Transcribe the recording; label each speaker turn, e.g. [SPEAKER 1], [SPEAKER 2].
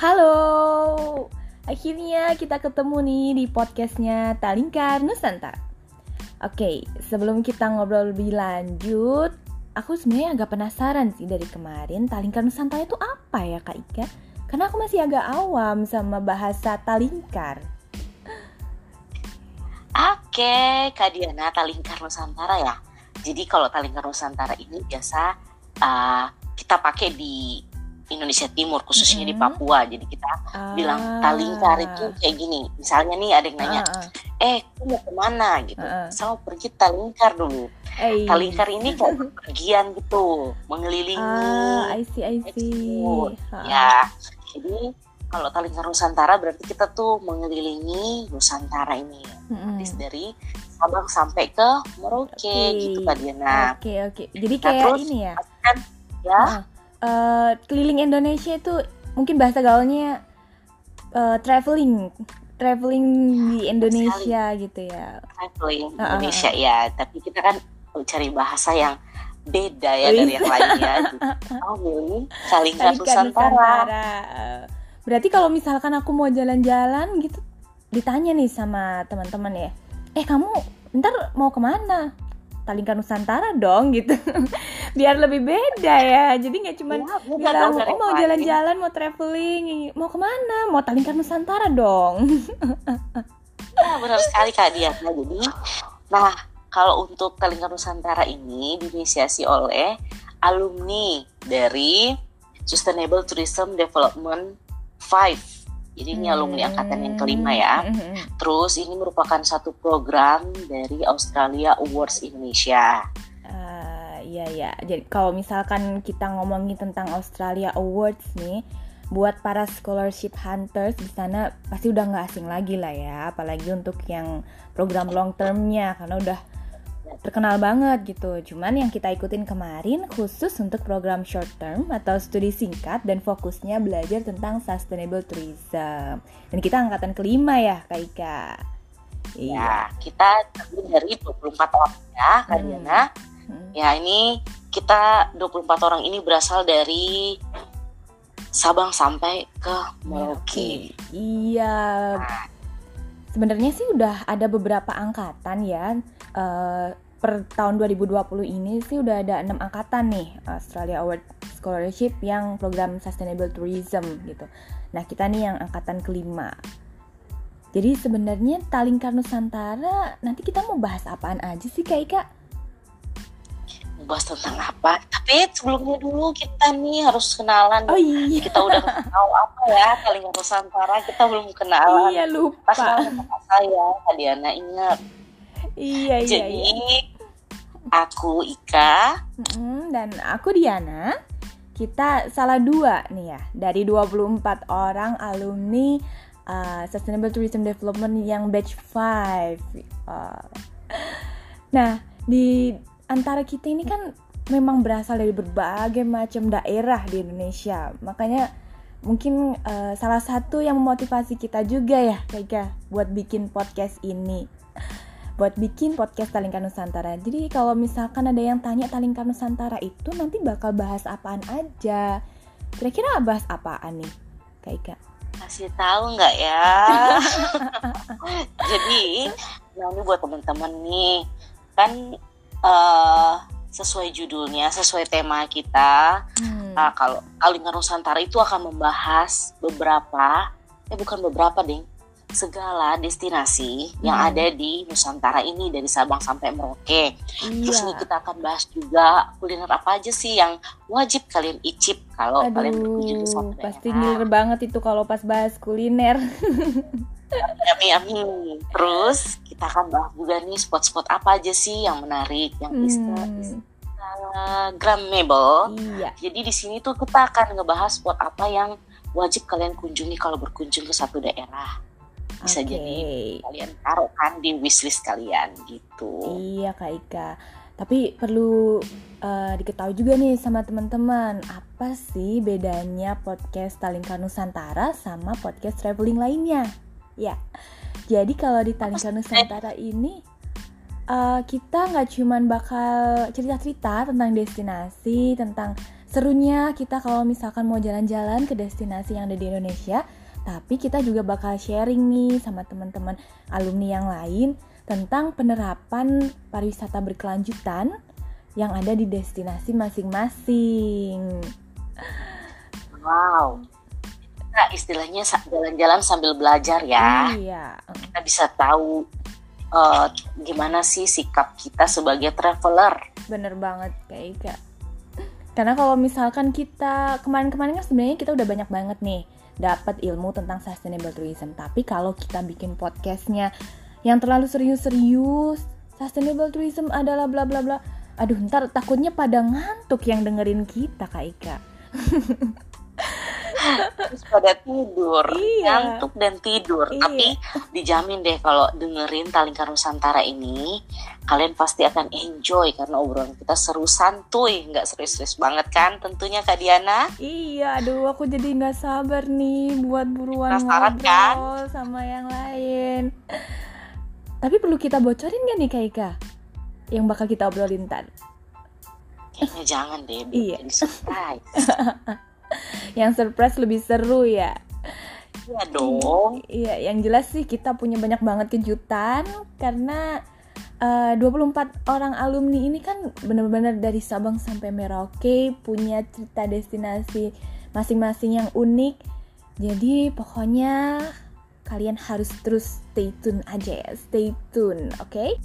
[SPEAKER 1] Halo, akhirnya kita ketemu nih di podcastnya Talingkar Nusantara. Oke, sebelum kita ngobrol lebih lanjut, aku sebenarnya agak penasaran sih dari kemarin Talingkar Nusantara itu apa ya Kak Ika? Karena aku masih agak awam sama bahasa Talingkar.
[SPEAKER 2] Oke, Kak Diana, Talingkar Nusantara ya. Jadi kalau Talingkar Nusantara ini biasa uh, kita pakai di Indonesia Timur khususnya mm -hmm. di Papua jadi kita ah. bilang talingkar itu kayak gini misalnya nih ada yang nanya ah, ah. eh kamu mau ke mana gitu ah. saya mau pergi talingkar dulu Ay. talingkar ini kayak pergian gitu mengelilingi
[SPEAKER 1] ah, I see, I see.
[SPEAKER 2] ya jadi kalau talingkar Nusantara berarti kita tuh mengelilingi Nusantara ini mm -hmm. dari Sabang sampai ke Merauke okay. gitu Kak Diana
[SPEAKER 1] oke okay, oke okay. jadi nah, kayak terus, ini ya kan
[SPEAKER 2] ya uh
[SPEAKER 1] uh, keliling Indonesia itu mungkin bahasa gaulnya uh, traveling traveling di Indonesia Sekali. gitu ya.
[SPEAKER 2] Traveling uh, Indonesia ya. Tapi kita kan cari bahasa yang beda ya dari yang lainnya oh ini saling Nusantara. Nusantara
[SPEAKER 1] berarti kalau misalkan aku mau jalan-jalan gitu ditanya nih sama teman-teman ya eh kamu ntar mau ke mana? Talingkan Nusantara dong gitu biar lebih beda ya. Jadi nggak cuma ya, bilang oh mau jalan-jalan mau traveling mau ke mana? Mau Talingkan Nusantara dong.
[SPEAKER 2] Ya benar sekali kak dia nah jadi nah kalau untuk Talingkan Nusantara ini diinisiasi oleh alumni dari Sustainable Tourism Development 5 jadi ini alumni angkatan yang kelima ya. Hmm, hmm, hmm. Terus ini merupakan satu program dari Australia Awards Indonesia.
[SPEAKER 1] Iya ya. Jadi kalau misalkan kita ngomongin tentang Australia Awards nih, buat para scholarship hunters di sana pasti udah nggak asing lagi lah ya. Apalagi untuk yang program long termnya karena udah terkenal banget gitu. Cuman yang kita ikutin kemarin khusus untuk program short term atau studi singkat dan fokusnya belajar tentang sustainable tourism. Dan kita angkatan kelima ya, Kak Ika.
[SPEAKER 2] Iya, ya, kita terdiri dari 24 orang ya, hmm. Hmm. Ya, ini kita 24 orang ini berasal dari Sabang sampai ke Merauke.
[SPEAKER 1] Iya. Sebenarnya sih udah ada beberapa angkatan ya uh, per tahun 2020 ini sih udah ada enam angkatan nih Australia Award Scholarship yang program Sustainable Tourism gitu. Nah kita nih yang angkatan kelima. Jadi sebenarnya Talingkar Nusantara nanti kita mau bahas apaan aja sih Kak Ika?
[SPEAKER 2] Mau bahas tentang apa? Tapi sebelumnya dulu kita nih harus kenalan.
[SPEAKER 1] Oh iya.
[SPEAKER 2] Kita udah tahu apa ya Talingkar Nusantara kita belum kenalan.
[SPEAKER 1] Iya lupa. Pas
[SPEAKER 2] saya Diana ingat
[SPEAKER 1] Iya iya.
[SPEAKER 2] Jadi
[SPEAKER 1] iya.
[SPEAKER 2] aku Ika
[SPEAKER 1] dan aku Diana. Kita salah dua nih ya dari 24 orang alumni uh, Sustainable Tourism Development yang batch 5. Uh, nah, di antara kita ini kan memang berasal dari berbagai macam daerah di Indonesia. Makanya mungkin uh, salah satu yang memotivasi kita juga ya, Kak, buat bikin podcast ini buat bikin podcast Talingkan Nusantara. Jadi kalau misalkan ada yang tanya Talingkan Nusantara itu nanti bakal bahas apaan aja. Kira-kira bahas apaan nih, Kak Ika?
[SPEAKER 2] Kasih tahu nggak ya? Jadi, nah ini buat teman-teman nih, kan uh, sesuai judulnya, sesuai tema kita. Hmm. Nah, kalau Talingkan Nusantara itu akan membahas beberapa, eh bukan beberapa deh, segala destinasi hmm. yang ada di Nusantara ini dari Sabang sampai Merauke. Iya. Terus ini kita akan bahas juga kuliner apa aja sih yang wajib kalian icip kalau Aduh, kalian berkunjung ke
[SPEAKER 1] suatu Pasti ngiler banget itu kalau pas bahas kuliner.
[SPEAKER 2] Amin amin. Terus kita akan bahas juga nih spot-spot apa aja sih yang menarik, yang bisa hmm. Instagramable.
[SPEAKER 1] Iya.
[SPEAKER 2] Jadi di sini tuh kita akan ngebahas spot apa yang wajib kalian kunjungi kalau berkunjung ke satu daerah bisa okay. jadi kalian taruh kan di wishlist kalian gitu.
[SPEAKER 1] Iya Kak Ika. Tapi perlu uh, diketahui juga nih sama teman-teman, apa sih bedanya podcast Talingka Nusantara sama podcast traveling lainnya? Ya, jadi kalau di Talingka Nusantara ini uh, kita nggak cuman bakal cerita-cerita tentang destinasi, tentang serunya kita kalau misalkan mau jalan-jalan ke destinasi yang ada di Indonesia, tapi kita juga bakal sharing nih sama teman-teman alumni yang lain tentang penerapan pariwisata berkelanjutan yang ada di destinasi masing-masing.
[SPEAKER 2] Wow. Kita istilahnya jalan-jalan sambil belajar ya.
[SPEAKER 1] Iya.
[SPEAKER 2] Kita bisa tahu uh, gimana sih sikap kita sebagai traveler.
[SPEAKER 1] Bener banget kayak Ika. Karena kalau misalkan kita kemarin-kemarin kan sebenarnya kita udah banyak banget nih dapat ilmu tentang sustainable tourism. Tapi kalau kita bikin podcastnya yang terlalu serius-serius, sustainable tourism adalah bla bla bla. Aduh, ntar takutnya pada ngantuk yang dengerin kita, Kak Ika.
[SPEAKER 2] terus pada tidur iya. ngantuk dan tidur iya. tapi dijamin deh kalau dengerin Talingkar Nusantara ini kalian pasti akan enjoy karena obrolan kita seru santuy nggak serius-serius banget kan tentunya Kak Diana
[SPEAKER 1] iya aduh aku jadi nggak sabar nih buat buruan Penasaran, ngobrol kan? sama yang lain tapi perlu kita bocorin gak nih Kak Ika yang bakal kita obrolin ntar
[SPEAKER 2] Kayaknya jangan deh, iya. surprise.
[SPEAKER 1] yang surprise lebih seru ya.
[SPEAKER 2] Iya dong.
[SPEAKER 1] Iya, yang jelas sih kita punya banyak banget kejutan karena eh, uh, 24 orang alumni ini kan benar-benar dari Sabang sampai Merauke punya cerita destinasi masing-masing yang unik. Jadi pokoknya kalian harus terus stay tune aja ya, stay tune, oke? Okay?